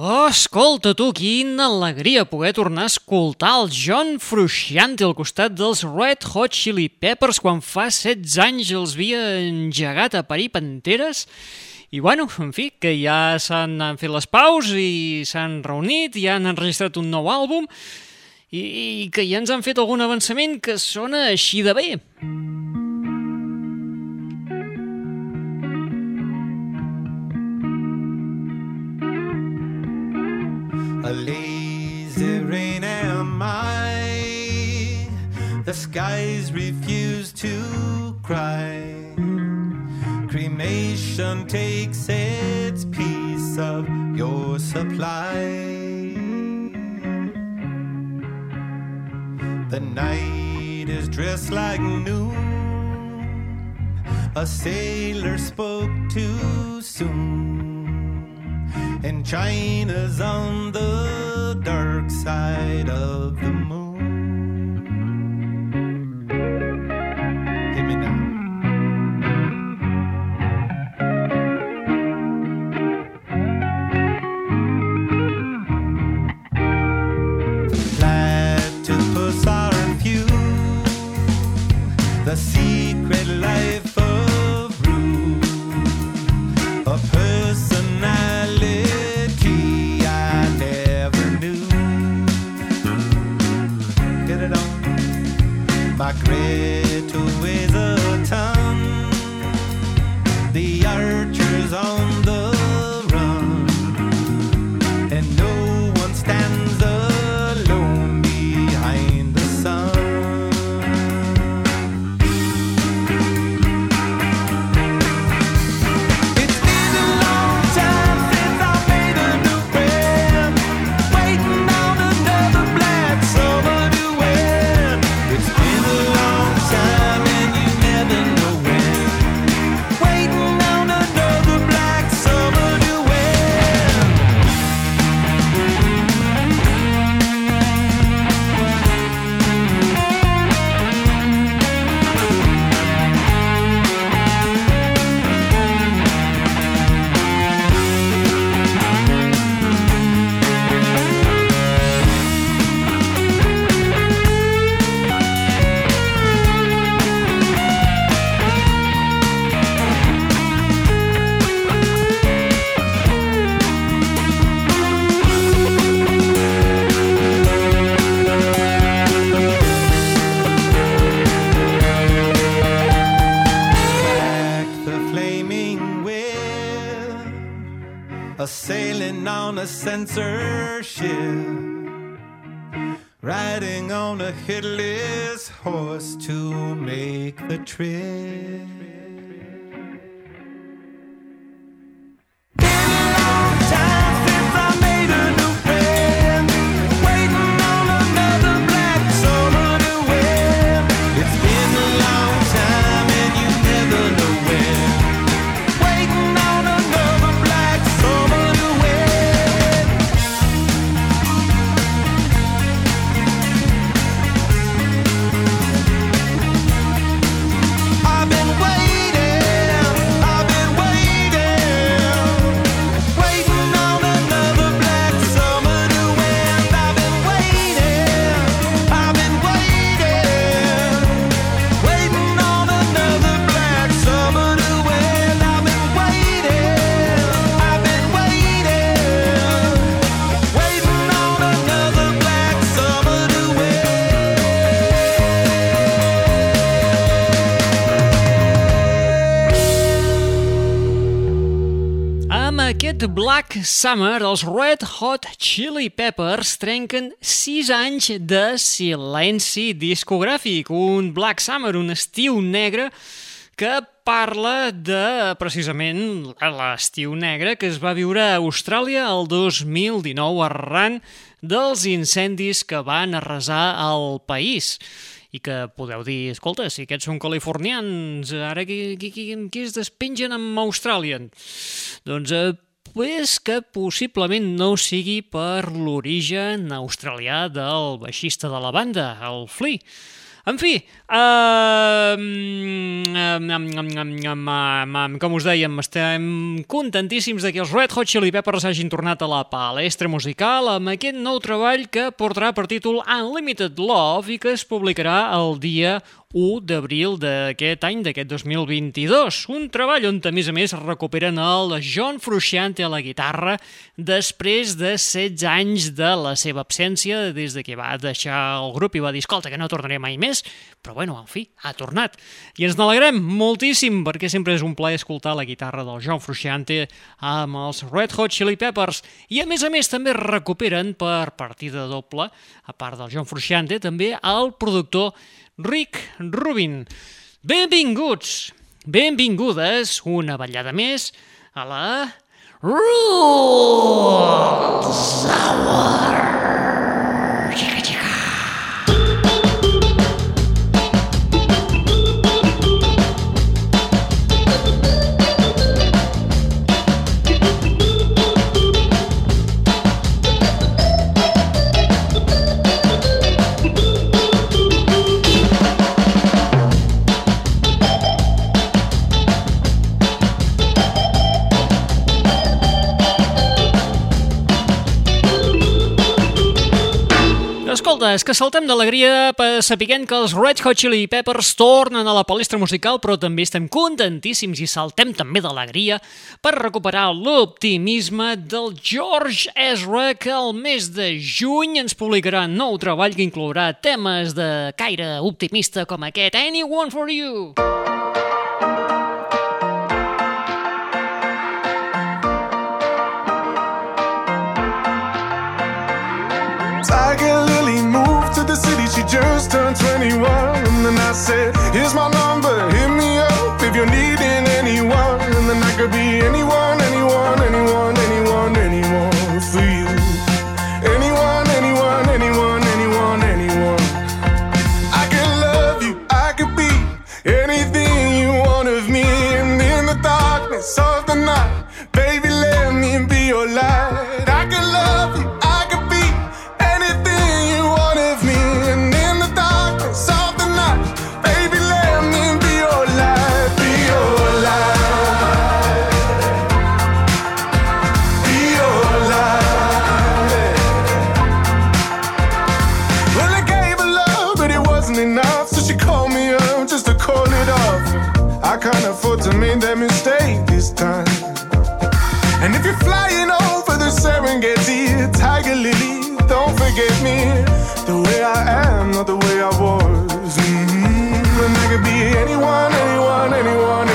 Oh, escolta tu, quina alegria poder tornar a escoltar el John Frusciante al costat dels Red Hot Chili Peppers quan fa 16 anys els havia engegat a parir panteres i bueno, en fi, que ja s'han fet les paus i s'han reunit, ja han enregistrat un nou àlbum i, i que ja ens han fet algun avançament que sona així de bé. A lazy rain am I. The skies refuse to cry. Cremation takes its piece of your supply. The night is dressed like noon. A sailor spoke too soon and China's on the dark side of the moon. my grave. Censorship, riding on a headless Black Summer, els Red Hot Chili Peppers trenquen 6 anys de silenci discogràfic. Un Black Summer, un estiu negre que parla de, precisament, l'estiu negre que es va viure a Austràlia el 2019 arran dels incendis que van arrasar el país i que podeu dir, escolta, si aquests són californians, ara qui, qui, qui, qui es despengen amb Austràlia? Doncs eh, pues que possiblement no sigui per l'origen australià del baixista de la banda, el Flea. En fi, com us dèiem, estem contentíssims de que els Red Hot Chili Peppers hagin tornat a la palestra musical amb aquest nou treball que portarà per títol Unlimited Love i que es publicarà el dia 1 d'abril d'aquest any, d'aquest 2022. Un treball on, a més a més, recuperen el John Frusciante a la guitarra després de 16 anys de la seva absència, des de que va deixar el grup i va dir, escolta, que no tornaré mai més, però bueno, en fi, ha tornat. I ens n'alegrem moltíssim, perquè sempre és un plaer escoltar la guitarra del John Frusciante amb els Red Hot Chili Peppers. I a més a més també recuperen per partida doble, a part del John Frusciante, també el productor Rick Rubin. Benvinguts, benvingudes una ballada més a la Rules Hour. És que saltem d'alegria sapiguent que els Red Hot Chili Peppers tornen a la palestra musical, però també estem contentíssims i saltem també d'alegria per recuperar l'optimisme del George Ezra, que el mes de juny ens publicarà nou treball que inclourà temes de caire optimista com aquest Anyone for You. Tiger she just turned 21. And then I said, Here's my number, hit me up if you're needing anyone. And then I could be anyone, if you're flying over the Serengeti, Tiger Lily, don't forget me. The way I am, not the way I was. hmm And I could be anyone, anyone, anyone,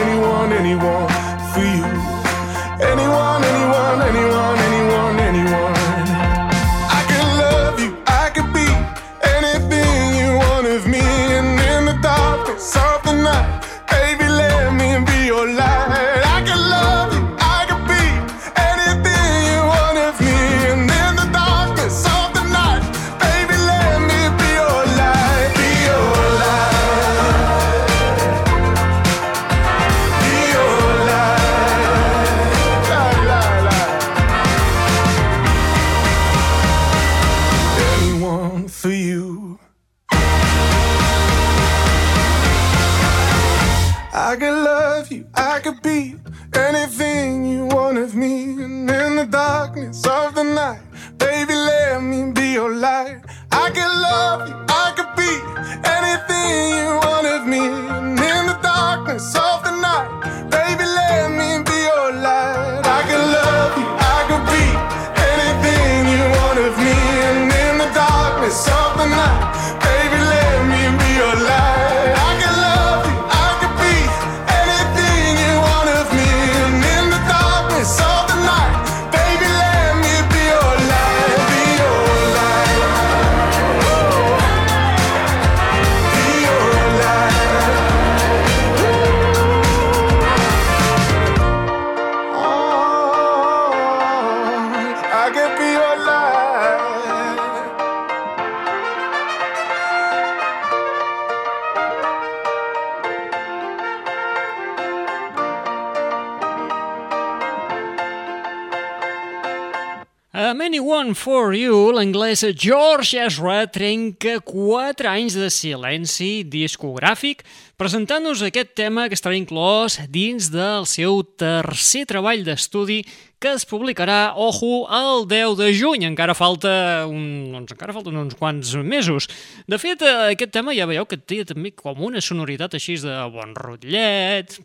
Anyone for You, l'anglès George Ezra trenca 4 anys de silenci discogràfic presentant-nos aquest tema que estarà inclòs dins del seu tercer treball d'estudi que es publicarà, ojo, el 10 de juny. Encara falta, un, doncs encara falten uns quants mesos. De fet, eh, aquest tema ja veieu que té també com una sonoritat així de bon rotllet,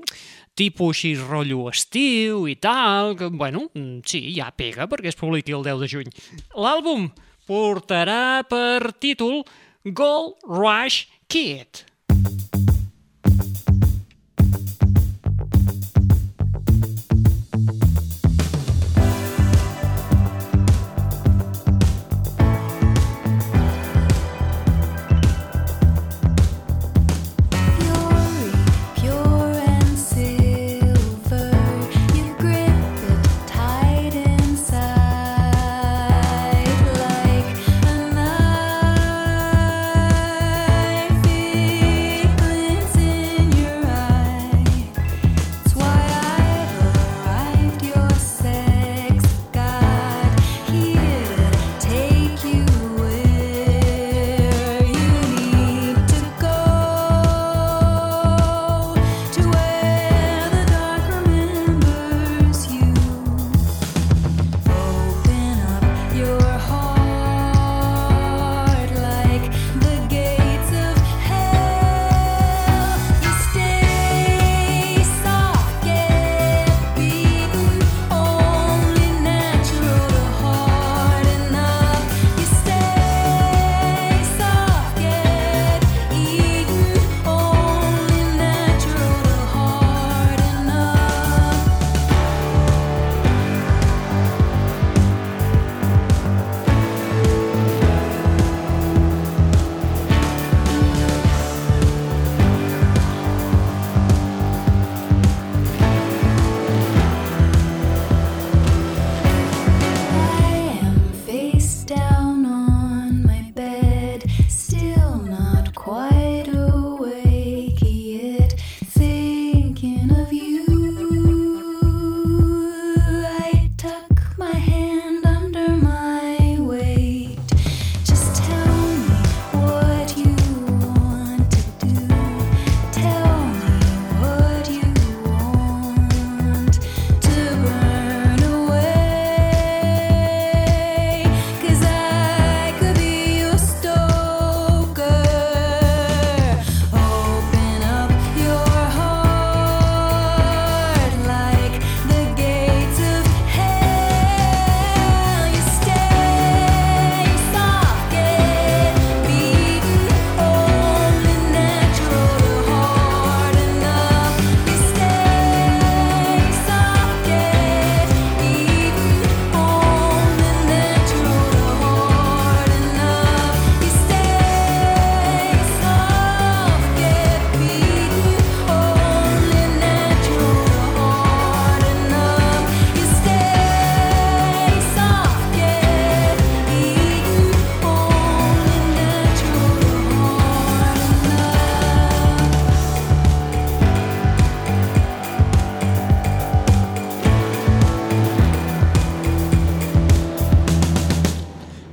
tipus així rotllo estiu i tal, que, bueno, mm, sí, ja pega perquè es publiqui el 10 de juny. L'àlbum portarà per títol Gold Rush Kid.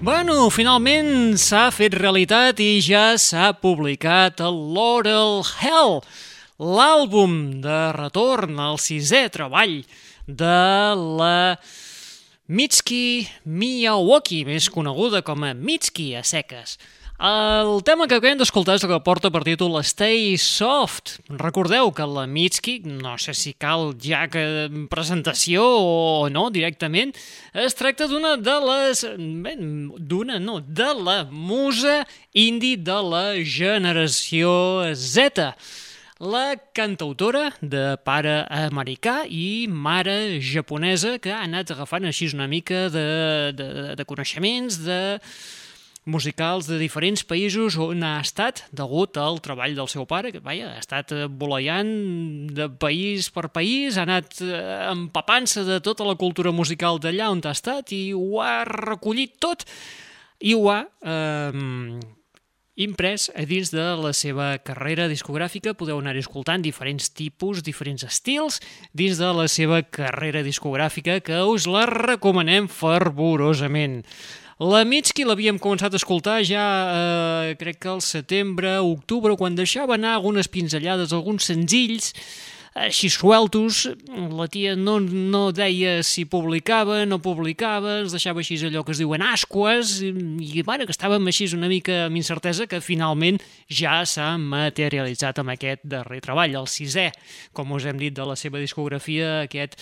Bueno, finalment s'ha fet realitat i ja s'ha publicat el Laurel Hell, l'àlbum de retorn al sisè treball de la Mitski Miyawaki, més coneguda com a Mitski a seques. El tema que acabem d'escoltar és el que porta per títol Stay Soft. Recordeu que la Mitski, no sé si cal ja que presentació o no directament, es tracta d'una de les... d'una, no, de la musa indie de la generació Z. La cantautora de pare americà i mare japonesa que ha anat agafant així una mica de, de, de coneixements, de musicals de diferents països on ha estat degut al treball del seu pare, que vaja, ha estat eh, voleiant de país per país, ha anat eh, empapant-se de tota la cultura musical d'allà on ha estat i ho ha recollit tot i ho ha eh, imprès a dins de la seva carrera discogràfica. Podeu anar escoltant diferents tipus, diferents estils dins de la seva carrera discogràfica que us la recomanem fervorosament. La Mitski l'havíem començat a escoltar ja, eh, crec que al setembre, octubre, quan deixava anar algunes pinzellades, alguns senzills, així sueltos, la tia no, no deia si publicava, no publicava, ens deixava així allò que es diuen asques, i bueno, que estàvem així una mica amb incertesa que finalment ja s'ha materialitzat amb aquest darrer treball, el sisè, com us hem dit, de la seva discografia, aquest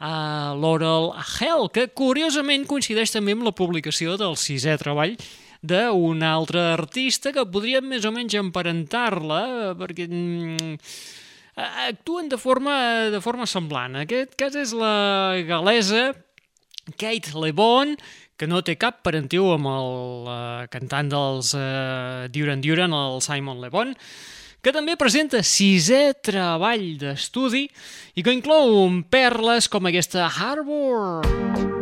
uh, Laurel Hell, que curiosament coincideix també amb la publicació del sisè treball d'un altre artista que podríem més o menys emparentar-la, perquè mm, actuen de forma, de forma semblant. En aquest cas és la galesa Kate LeBon, que no té cap parentiu amb el uh, cantant dels uh, Duran Duran, el Simon LeBon, que també presenta sisè treball d'estudi i que inclou perles com aquesta Harbor. Call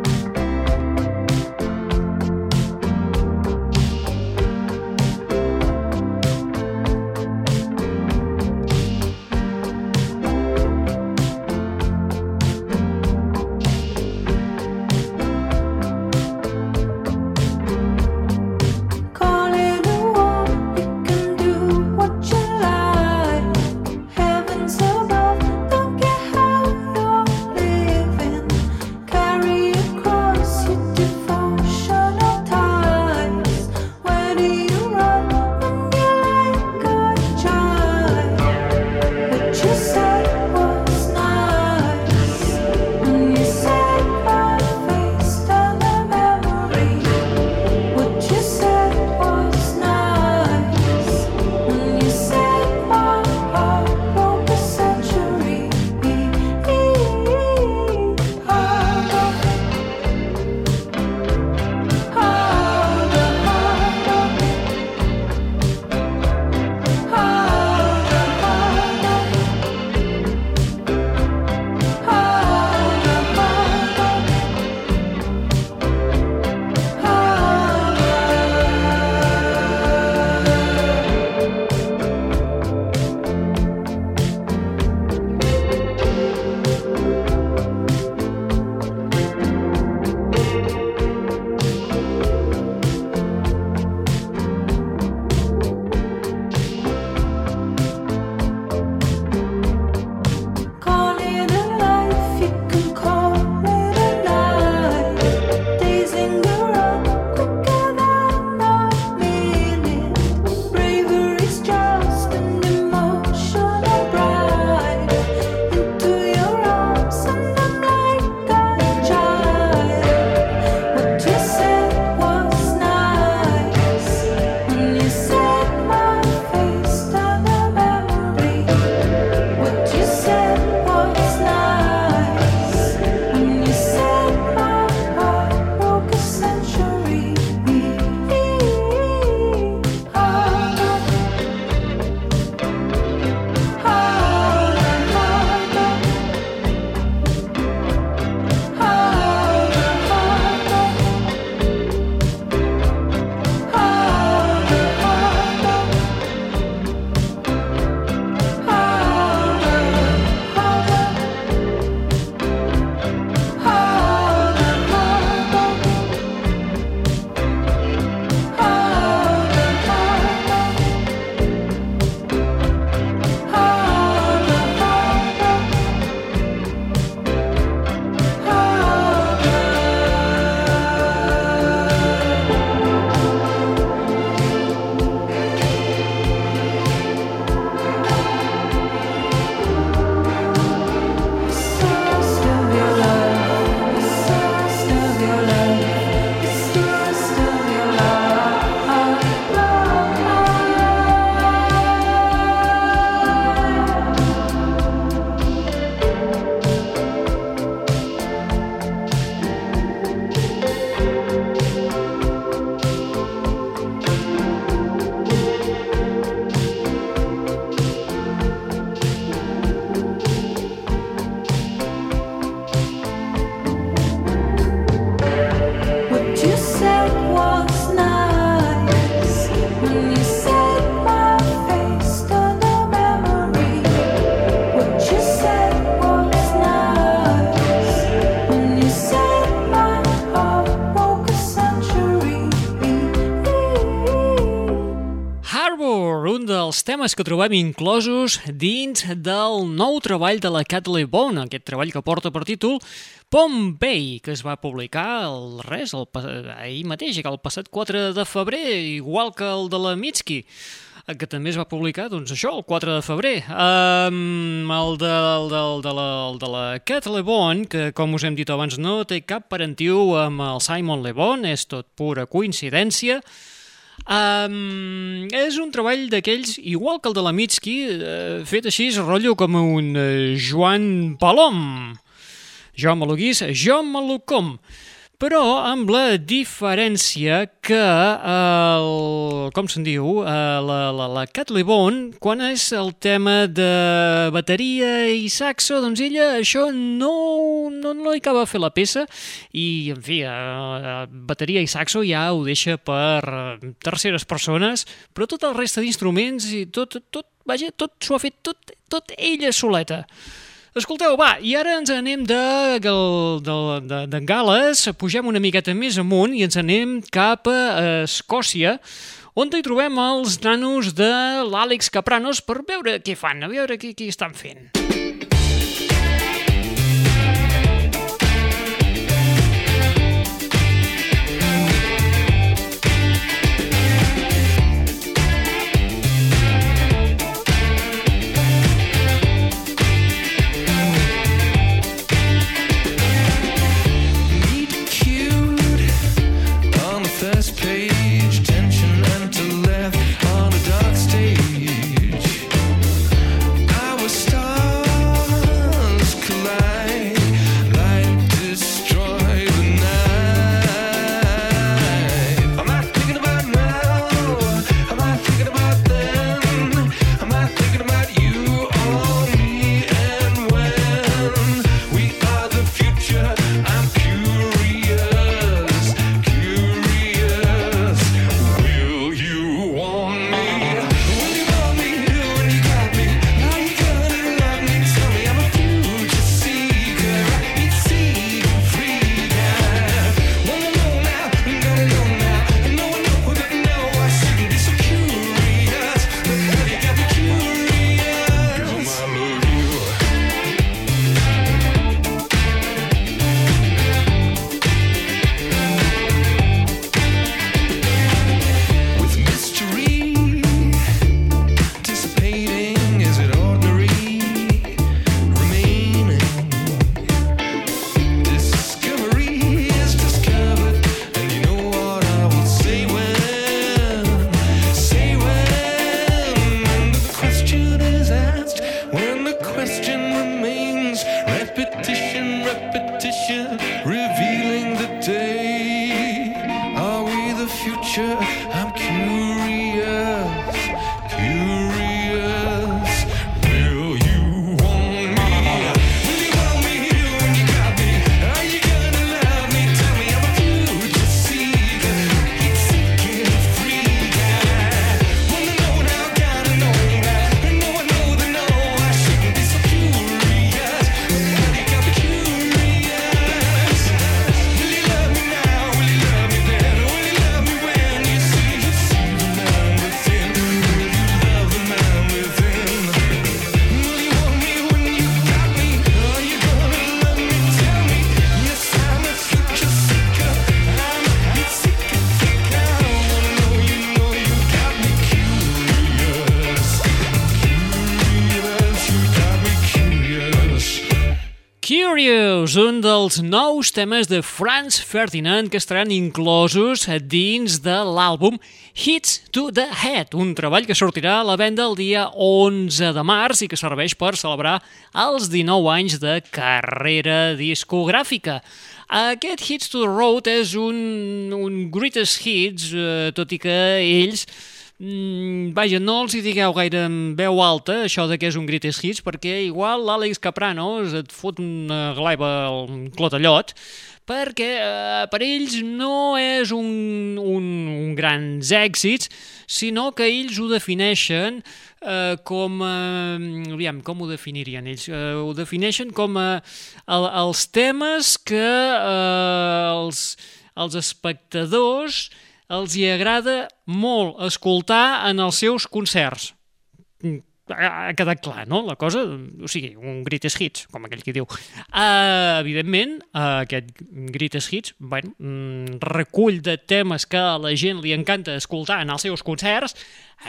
temes que trobem inclosos dins del nou treball de la Cat Bone, aquest treball que porta per títol Pompei, que es va publicar el res, el, ahir mateix, el passat 4 de febrer, igual que el de la Mitski que també es va publicar, doncs això, el 4 de febrer. Um, el, de, el, de, el, de la, el de la Cat Le Bon, que com us hem dit abans no té cap parentiu amb el Simon Le Bon, és tot pura coincidència. Um, és un treball d'aquells, igual que el de la Mitski, uh, fet així, rotllo com un uh, Joan Palom. Jo me lo guis, jo me lo com. Però amb la diferència que, el, com se'n diu, eh, la, la, la Cat Lebon, quan és el tema de bateria i saxo, doncs ella això no, no, no li acaba de fer la peça i, en fi, eh, bateria i saxo ja ho deixa per eh, terceres persones, però tot el reste d'instruments i tot, tot, vaja, tot s'ho ha fet tot, tot ella soleta. Escolteu, va, i ara ens anem de, de, de, de, de Gales, pugem una miqueta més amunt i ens anem cap a Escòcia, on hi trobem els nanos de l'Àlex Capranos per veure què fan, a veure què, què estan fent. Meet nous temes de Franz Ferdinand que estaran inclosos dins de l'àlbum Hits to the Head, un treball que sortirà a la venda el dia 11 de març i que serveix per celebrar els 19 anys de carrera discogràfica. Aquest Hits to the Road és un, un greatest hits, eh, tot i que ells Mm, vaja, no els hi digueu gaire en veu alta això de que és un greatest hits perquè igual l'Àlex Capranos et fot una glaiva al clotallot perquè eh, per ells no és un, un, un grans èxits, sinó que ells ho defineixen eh, com... Eh, aviam, com ho definirien ells? Eh, ho defineixen com eh, el, els temes que eh, els, els espectadors els hi agrada molt escoltar en els seus concerts. mm, ha quedat clar, no? La cosa, o sigui, un greatest hits, com aquell que diu. Uh, evidentment, uh, aquest greatest hits, bueno, mm, recull de temes que a la gent li encanta escoltar en els seus concerts,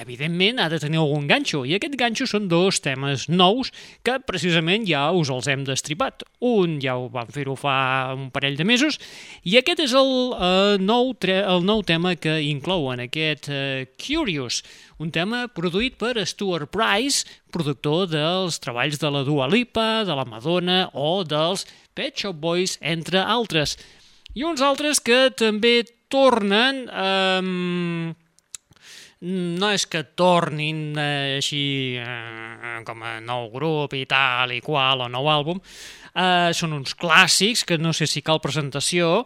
evidentment ha de tenir algun ganxo, i aquest ganxo són dos temes nous que precisament ja us els hem destripat. Un ja ho vam fer-ho fa un parell de mesos, i aquest és el, uh, nou, el nou tema que inclouen, aquest uh, Curious, un tema produït per Stuart Price, productor dels treballs de la Dua Lipa, de la Madonna o dels Pet Shop Boys, entre altres. I uns altres que també tornen... Eh, no és que tornin eh, així eh, com a nou grup i tal i qual o nou àlbum, eh, són uns clàssics que no sé si cal presentació,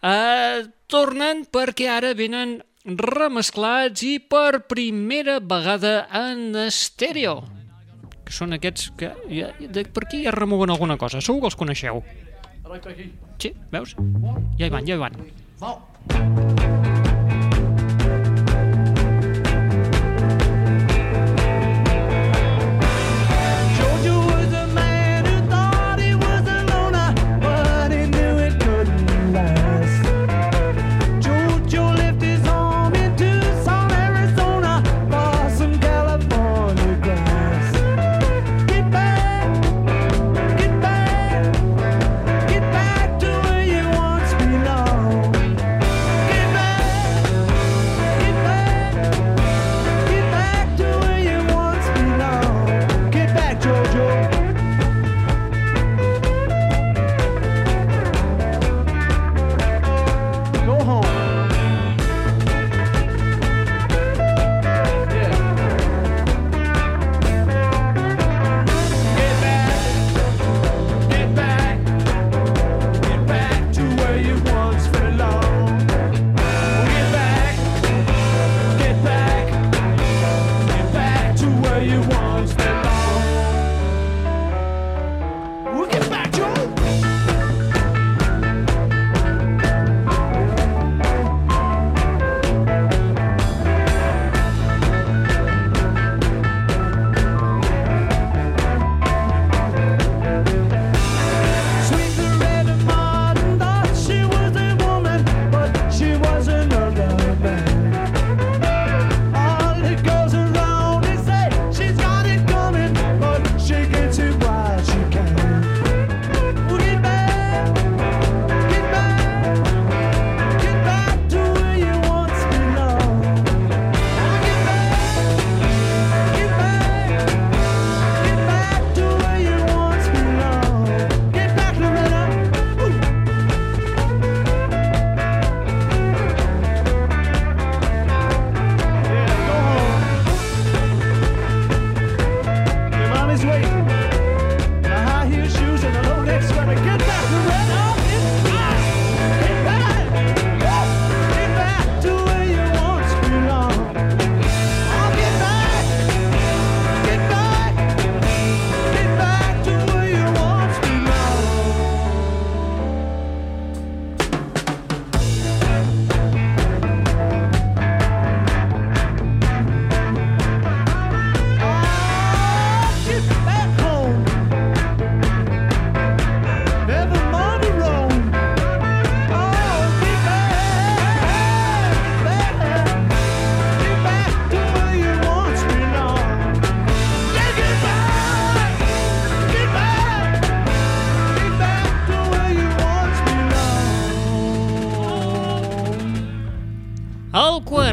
eh, tornen perquè ara venen remesclats i per primera vegada en estèreo. Que són aquests que... Ja, de, per aquí ja remouen alguna cosa. Segur que els coneixeu. Sí, veus? Ja hi van, ja hi van. Georgia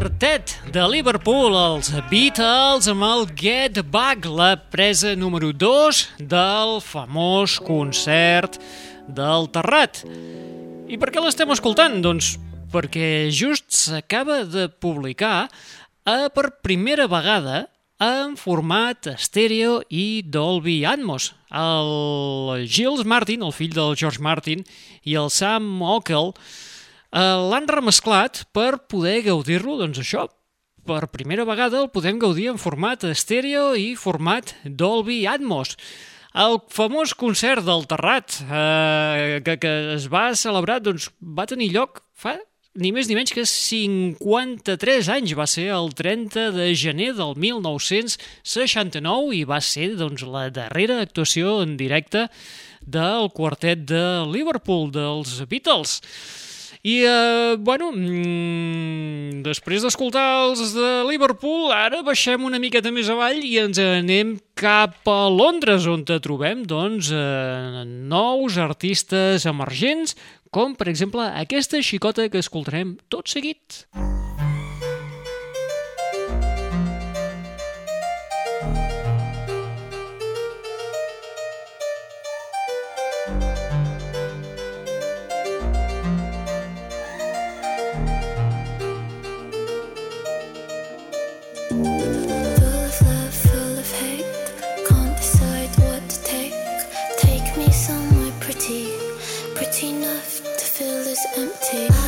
quartet de Liverpool, els Beatles, amb el Get Back, la presa número 2 del famós concert del Terrat. I per què l'estem escoltant? Doncs perquè just s'acaba de publicar eh, per primera vegada en format estèreo i Dolby Atmos. El Gilles Martin, el fill del George Martin, i el Sam Ockel l'han remesclat per poder gaudir-lo, doncs això, per primera vegada el podem gaudir en format estèreo i format Dolby Atmos. El famós concert del Terrat, eh, que, que es va celebrar, doncs, va tenir lloc fa ni més ni menys que 53 anys. Va ser el 30 de gener del 1969 i va ser doncs, la darrera actuació en directe del quartet de Liverpool, dels Beatles. I, eh, bueno, mm, després d'escoltar els de Liverpool, ara baixem una miqueta més avall i ens anem cap a Londres, on te trobem, doncs, eh, nous artistes emergents, com, per exemple, aquesta xicota que escoltarem tot seguit. Full romantic.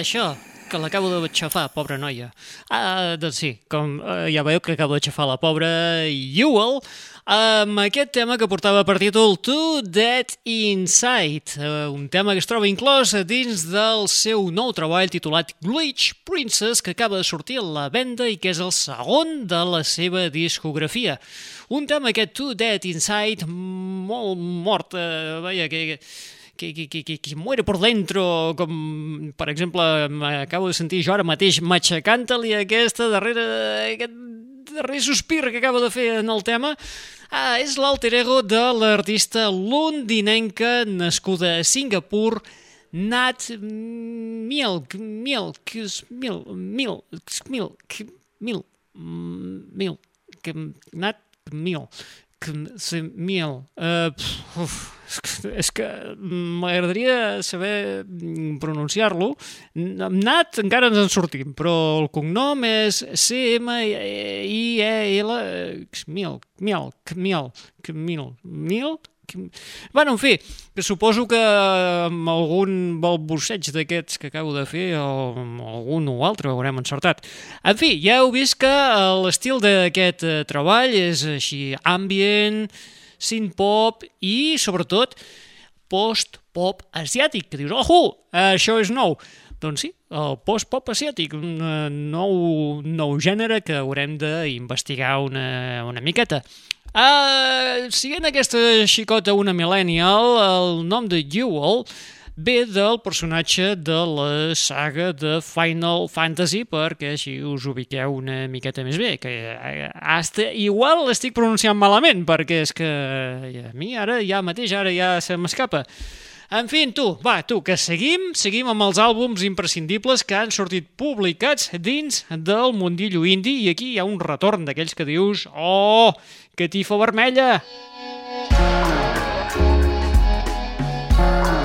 Això, que l'acabo de xafar, pobra noia. Ah, doncs sí, com eh, ja veieu que acabo de xafar la pobra Ewell, amb aquest tema que portava per títol To Dead Inside, eh, un tema que es troba inclòs dins del seu nou treball titulat Glitch Princess, que acaba de sortir a la venda i que és el segon de la seva discografia. Un tema aquest To Dead Inside, molt mort, eh, veia que que, que, que, que, que muere por dentro, com per exemple m'acabo de sentir jo ara mateix matxacant-li aquesta darrere, aquest darrer sospir que acaba de fer en el tema, ah, és l'alter ego de l'artista londinenca nascuda a Singapur, Nat Milk, Milk, Mil, Mil, Milk, Mil, Mil, Nat Mil, que se mil uh, uf, és que m'agradaria saber mm, pronunciar-lo. Amb Nat encara ens en sortim, però el cognom és C-M-I-E-L... Mil, mil, mil, mil, mil, Bueno, en fi, que suposo que amb algun balbuceig d'aquests que acabo de fer o algun o altre haurem encertat. En fi, ja heu vist que l'estil d'aquest eh, treball és així ambient, synth-pop i, sobretot, post-pop asiàtic, que dius, ojo, això és nou. Doncs sí, el post-pop asiàtic, un eh, nou, nou gènere que haurem d'investigar una, una miqueta. Uh, siguent aquesta xicota una millennial, el nom de Jewel ve del personatge de la saga de Final Fantasy perquè així us ubiqueu una miqueta més bé que eh, hasta igual l'estic pronunciant malament perquè és que a mi ara ja mateix ara ja se m'escapa en fi, tu, va, tu, que seguim, seguim amb els àlbums imprescindibles que han sortit publicats dins del mundillo indi i aquí hi ha un retorn d'aquells que dius oh, catifa vermella! Call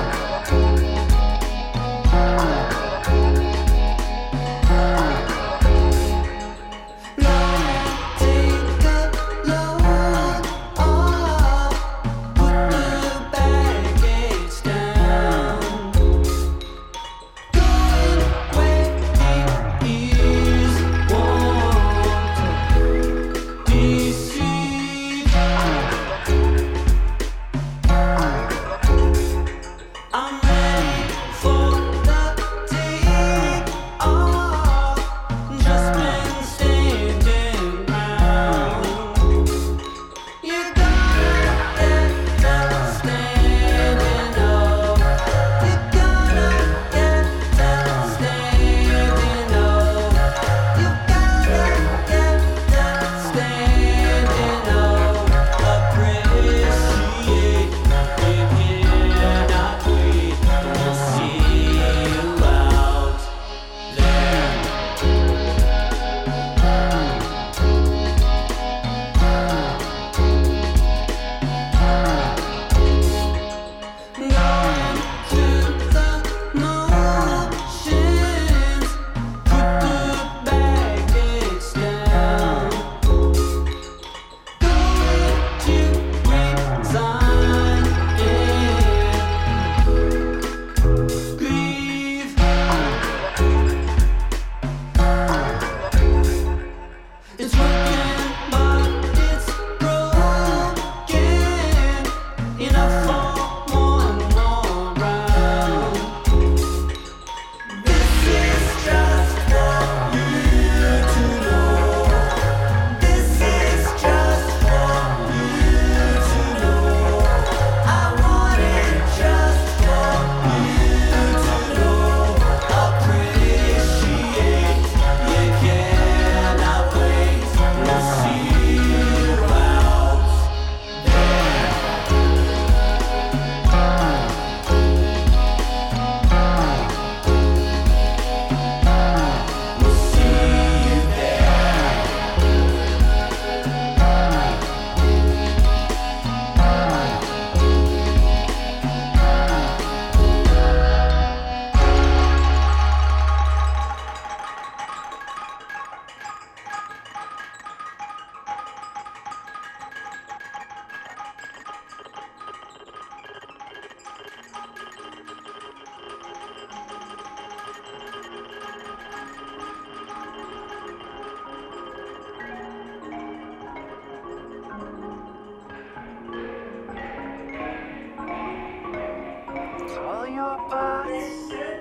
This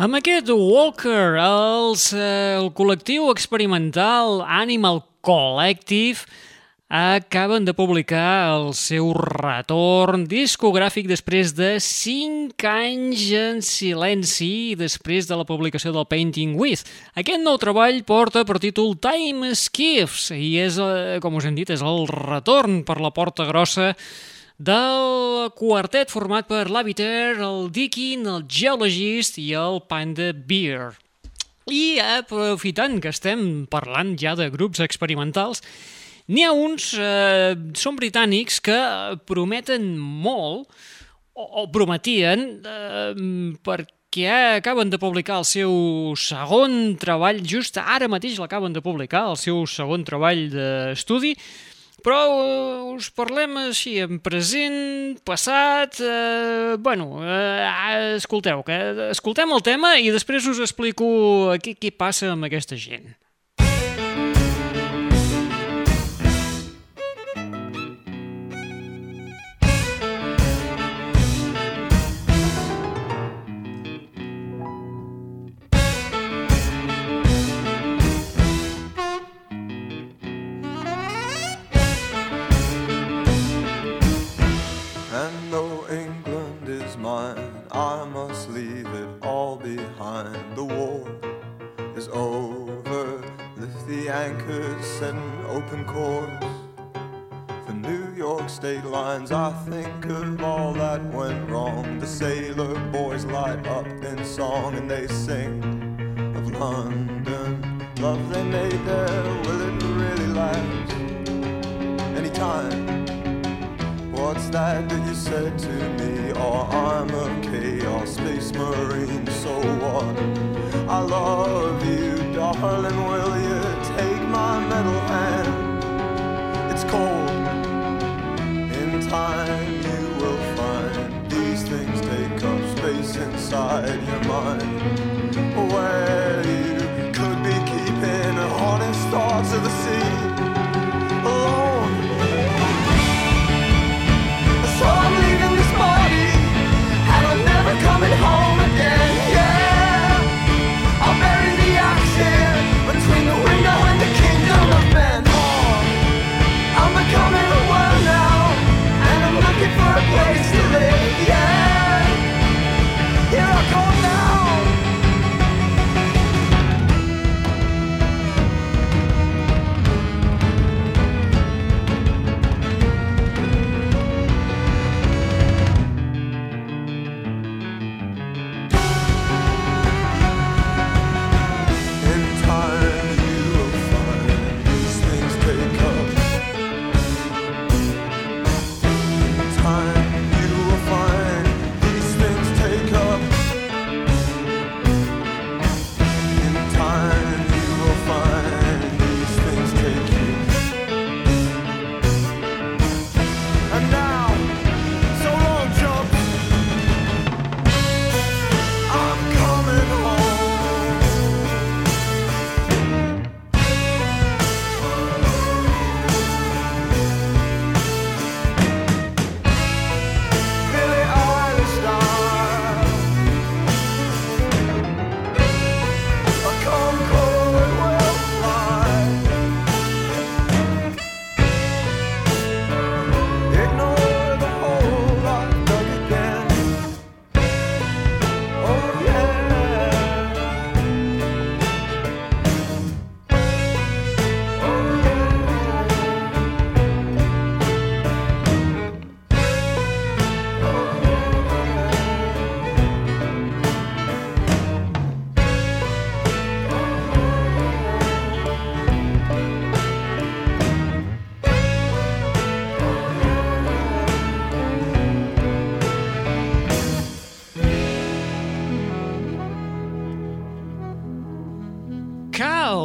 Amb aquest Walker, els, eh, el col·lectiu experimental Animal Collective acaben de publicar el seu retorn discogràfic després de 5 anys en silenci després de la publicació del Painting With. Aquest nou treball porta per títol Time Skiffs i és, eh, com us hem dit, és el retorn per la porta grossa del quartet format per l'Habiter, el Dickin, el Geologist i el Panda Beer. I aprofitant que estem parlant ja de grups experimentals, n'hi ha uns, eh, són britànics, que prometen molt, o, o prometien, eh, perquè acaben de publicar el seu segon treball, just ara mateix l'acaben de publicar, el seu segon treball d'estudi, però eh, us parlem així en present, passat... Eh, bueno, eh, escolteu, que escoltem el tema i després us explico què, què passa amb aquesta gent. And they sing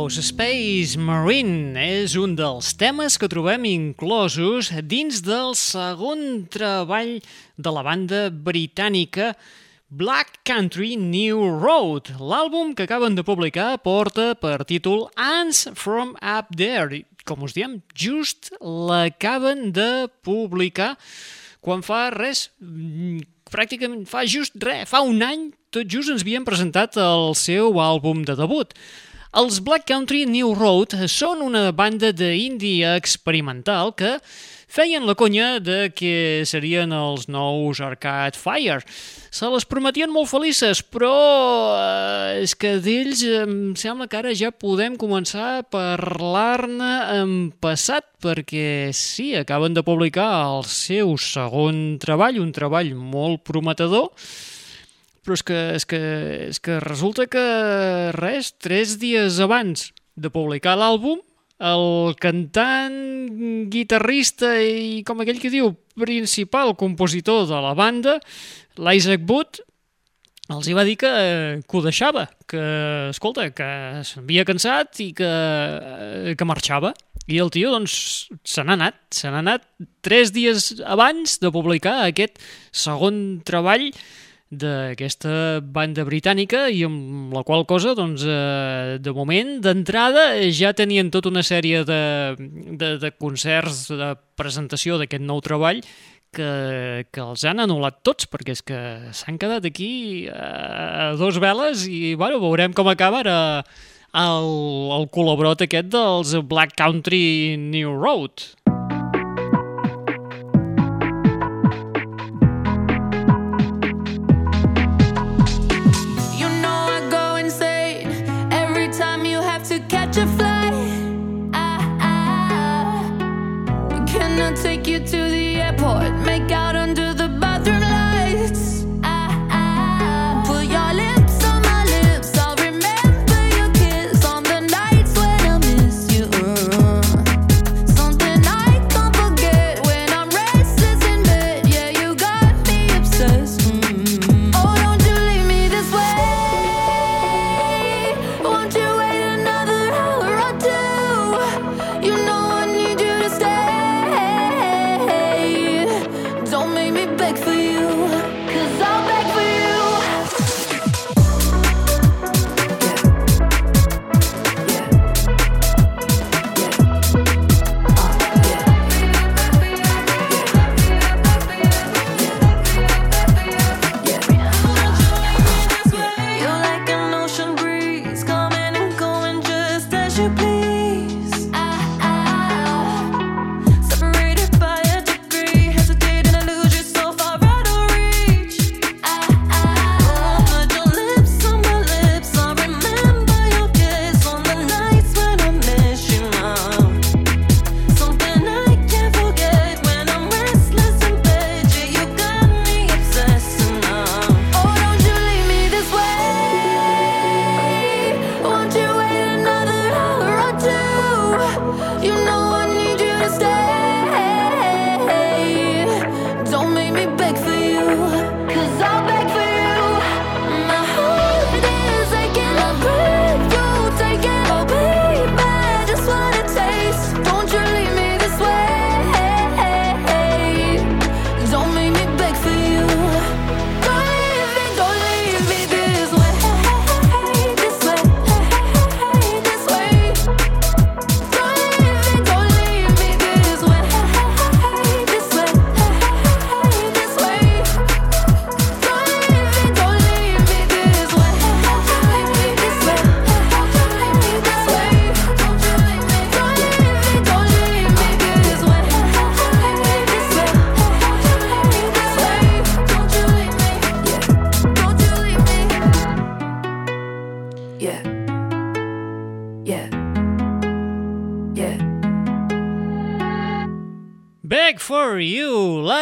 Chaos Space Marine és un dels temes que trobem inclosos dins del segon treball de la banda britànica Black Country New Road. L'àlbum que acaben de publicar porta per títol Ants from Up There. Com us diem, just l'acaben de publicar quan fa res, mm, pràcticament fa just res, fa un any, tot just ens havien presentat el seu àlbum de debut. Els Black Country New Road són una banda d'indie experimental que feien la conya de que serien els nous Arcade Fire. Se les prometien molt felices, però eh, és que d'ells em sembla que ara ja podem començar a parlar-ne en passat, perquè sí, acaben de publicar el seu segon treball, un treball molt prometedor, però és que, és que, és que resulta que res, tres dies abans de publicar l'àlbum, el cantant, guitarrista i, com aquell que diu, principal compositor de la banda, l'Isaac Wood, els hi va dir que, que ho deixava, que, escolta, que s'havia cansat i que, que marxava. I el tio, doncs, se n'ha anat. Se n'ha anat tres dies abans de publicar aquest segon treball d'aquesta banda britànica i amb la qual cosa, doncs, eh, de moment, d'entrada, ja tenien tota una sèrie de, de, de concerts de presentació d'aquest nou treball que, que els han anul·lat tots, perquè és que s'han quedat aquí a dos veles i, bueno, veurem com acaba ara el, el col·laborot aquest dels Black Country New Road.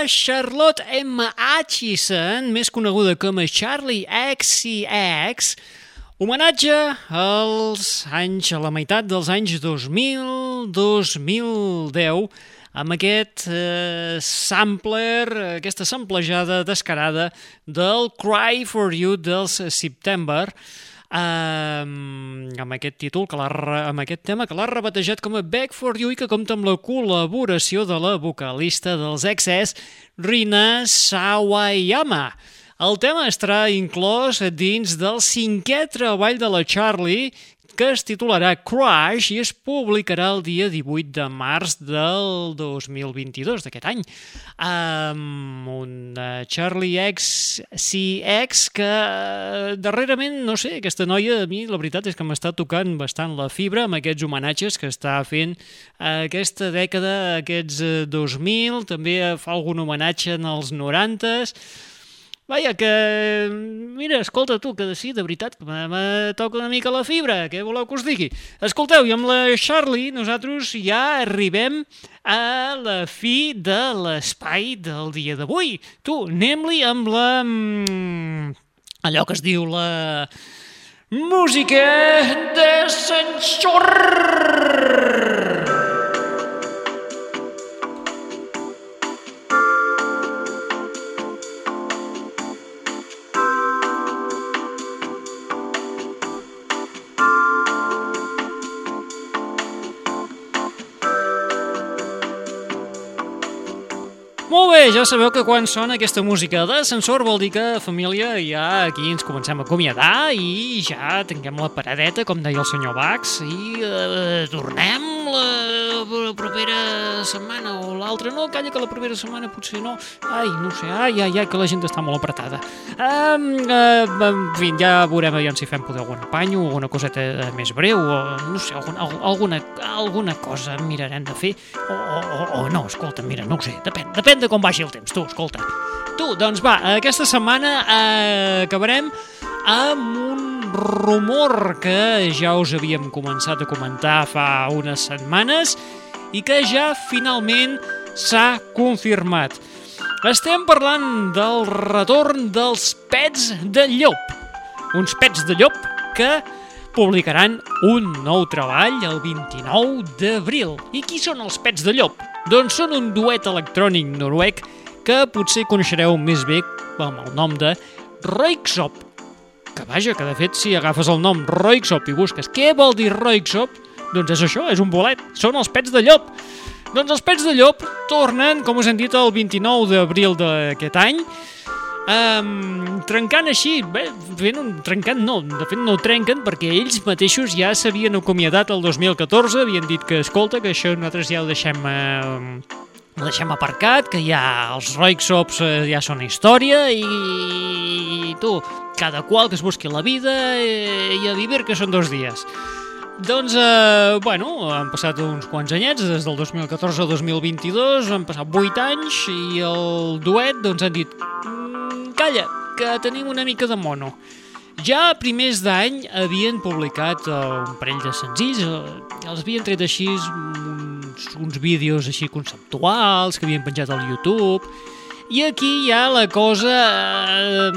Charlotte M. Atchison, més coneguda com a Charlie XCX, homenatge als anys, a la meitat dels anys 2000-2010, amb aquest eh, sampler, aquesta samplejada descarada del Cry for You dels September, um, amb aquest títol, que amb aquest tema que l'ha rebatejat com a Back for You i que compta amb la col·laboració de la vocalista dels XS, Rina Sawayama. El tema estarà inclòs dins del cinquè treball de la Charlie, que es titularà Crash i es publicarà el dia 18 de març del 2022, d'aquest any, amb un eh, Charlie X CX que eh, darrerament, no sé, aquesta noia a mi la veritat és que m'està tocant bastant la fibra amb aquests homenatges que està fent eh, aquesta dècada, aquests eh, 2000, també fa algun homenatge en els 90s, Vaja, que... Mira, escolta, tu, que sí, de veritat, que me, toca una mica la fibra, què voleu que us digui? Escolteu, i amb la Charlie nosaltres ja arribem a la fi de l'espai del dia d'avui. Tu, anem-li amb la... mm, allò que es diu la... Música de! Molt ja sabeu que quan sona aquesta música d'ascensor vol dir que, família, ja aquí ens comencem a acomiadar i ja tinguem la paradeta, com deia el senyor Bax, i eh, tornem la, propera setmana o l'altra. No, calla que la propera setmana potser no. Ai, no sé, ai, ai, ai, que la gent està molt apretada. Um, uh, en fi, ja veurem aviam si fem poder algun apanyo, alguna coseta més breu, o no sé, algun, al- alguna, alguna cosa mirarem de fer, o, o, o, o no, escolta, mira, no ho sé, depèn, depèn de com vagi el temps, tu, escolta. Tu, doncs va, aquesta setmana eh, acabarem amb un rumor que ja us havíem començat a comentar fa unes setmanes i que ja finalment s'ha confirmat. Estem parlant del retorn dels pets de llop. Uns pets de llop que publicaran un nou treball el 29 d'abril. I qui són els pets de llop? Doncs són un duet electrònic noruec que potser coneixereu més bé amb el nom de Röyksopp. Que vaja, que de fet si agafes el nom Röyksopp i busques què vol dir Röyksopp, doncs és això, és un bolet, són els pets de llop. Doncs els pets de llop tornen, com us hem dit, el 29 d'abril d'aquest any, Um, trencant així, bé, fent un, trencant no, de fet no trenquen perquè ells mateixos ja s'havien acomiadat el 2014, havien dit que, escolta, que això nosaltres ja ho deixem, eh, ho deixem aparcat, que ja els Roixops eh, ja són història i, i tu, cada qual que es busqui la vida eh, i a vivir que són dos dies. Doncs, eh, bueno, han passat uns quants anyets, des del 2014 al 2022, han passat 8 anys i el duet doncs, han dit "Mm, calla, que tenim una mica de mono. Ja a primers d'any havien publicat eh, un parell de senzills, eh, els havien tret així uns, uns vídeos així conceptuals que havien penjat al YouTube, i aquí ja la cosa, eh,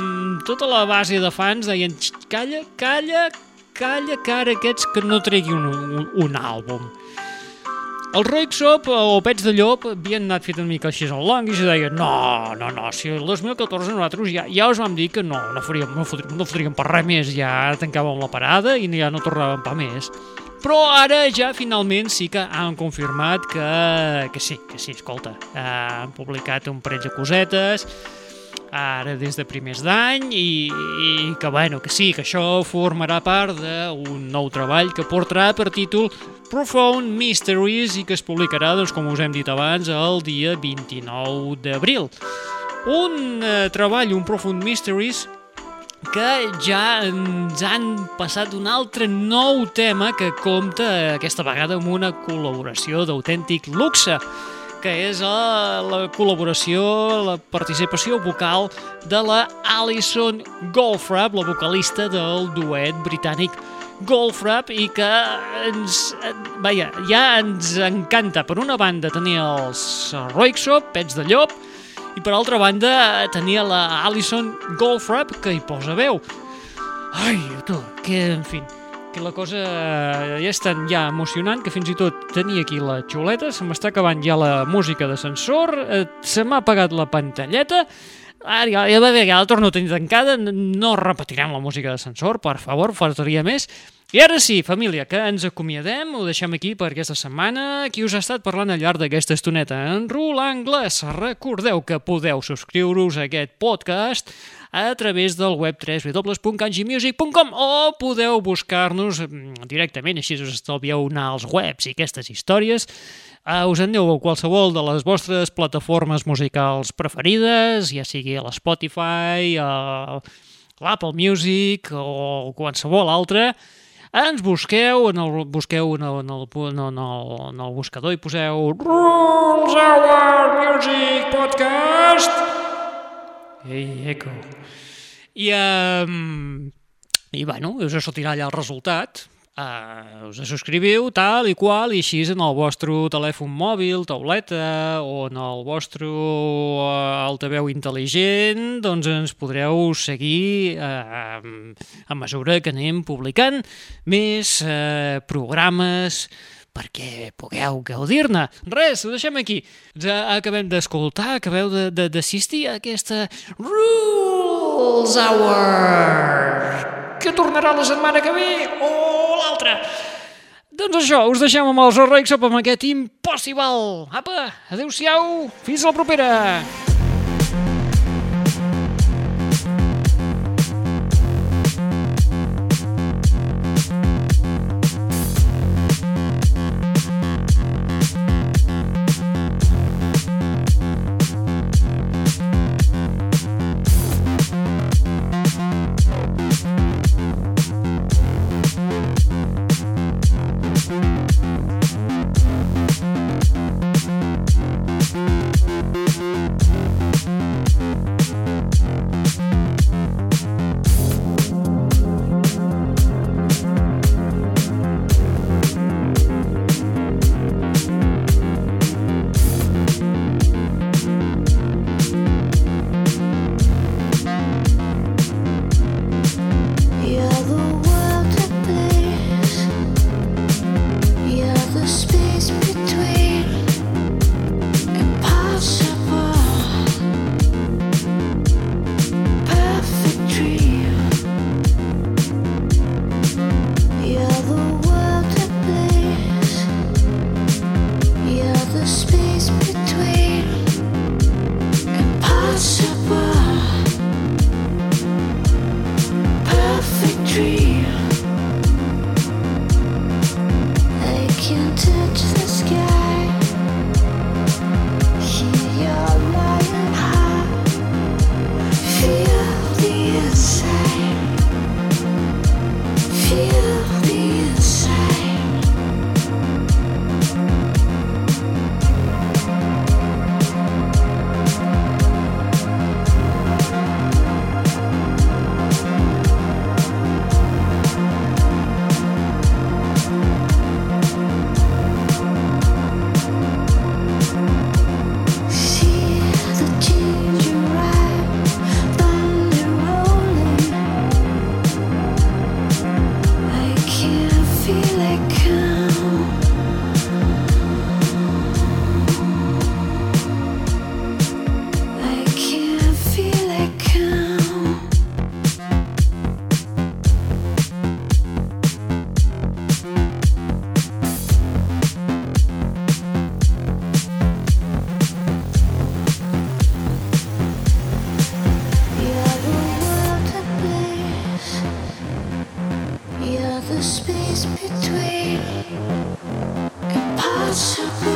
tota la base de fans deien "Xxt, calla, calla, calla, que ara aquests que no tregui un, un, un àlbum. El Roixop o Pets de Llop havien anat fet una mica així al long i se deien no, no, no, si el 2014 nosaltres ja, ja us vam dir que no, no faríem, no fotríem, no fotríem per res més, ja tancàvem la parada i ja no tornàvem per més. Però ara ja finalment sí que han confirmat que, que sí, que sí, escolta, eh, han publicat un parell de cosetes, ara des de primers d'any i, i que bueno, que sí, que això formarà part d'un nou treball que portarà per títol Profound Mysteries i que es publicarà, doncs, com us hem dit abans, el dia 29 d'abril. Un eh, treball, un Profound Mysteries, que ja ens han passat un altre nou tema que compta aquesta vegada amb una col·laboració d'autèntic luxe que és eh, la col·laboració, la participació vocal de la Alison Goldfrapp, la vocalista del duet britànic Goldfrapp i que ens, vaja, ja ens encanta. Per una banda tenir els Roixop, Pets de Llop, i per altra banda tenia la Alison Goldfrapp que hi posa veu. Ai, tu, que, en fi, que la cosa ja és tan ja emocionant que fins i tot tenia aquí la xuleta, se m'està acabant ja la música d'ascensor, eh, se m'ha apagat la pantalleta, ara ja, ja, ja, ja la torno a tenir tancada, no repetirem la música d'ascensor, per favor, faltaria més, I ara sí, família, que ens acomiadem, ho deixem aquí per aquesta setmana. Qui us ha estat parlant al llarg d'aquesta estoneta? En Roland Anglès. Recordeu que podeu subscriure-us a aquest podcast a través del web www.kanjimusic.com o podeu buscar-nos mm, directament, així us estalvieu anar als webs i aquestes històries. Uh, us aneu a qualsevol de les vostres plataformes musicals preferides, ja sigui a l'Spotify, a l'Apple Music o qualsevol altra, ens busqueu, en el, busqueu en el, en el, en el, en el, buscador i poseu Rules Hour Music Podcast Ei, eco. I, um, i bueno, us sortirà allà el resultat. Uh, us subscriviu, tal i qual, i així en el vostre telèfon mòbil, tauleta o en el vostre uh, altaveu intel·ligent, doncs ens podreu seguir uh, a mesura que anem publicant més uh, programes perquè pugueu gaudir-ne. Res, ho deixem aquí. Ja acabem d'escoltar, acabeu d'assistir a aquesta Rules Hour que tornarà la setmana que ve o. Doncs això, us deixem amb els Rex amb aquest Impossible. Apa, adeu-siau, fins la propera. The space between. Impossible.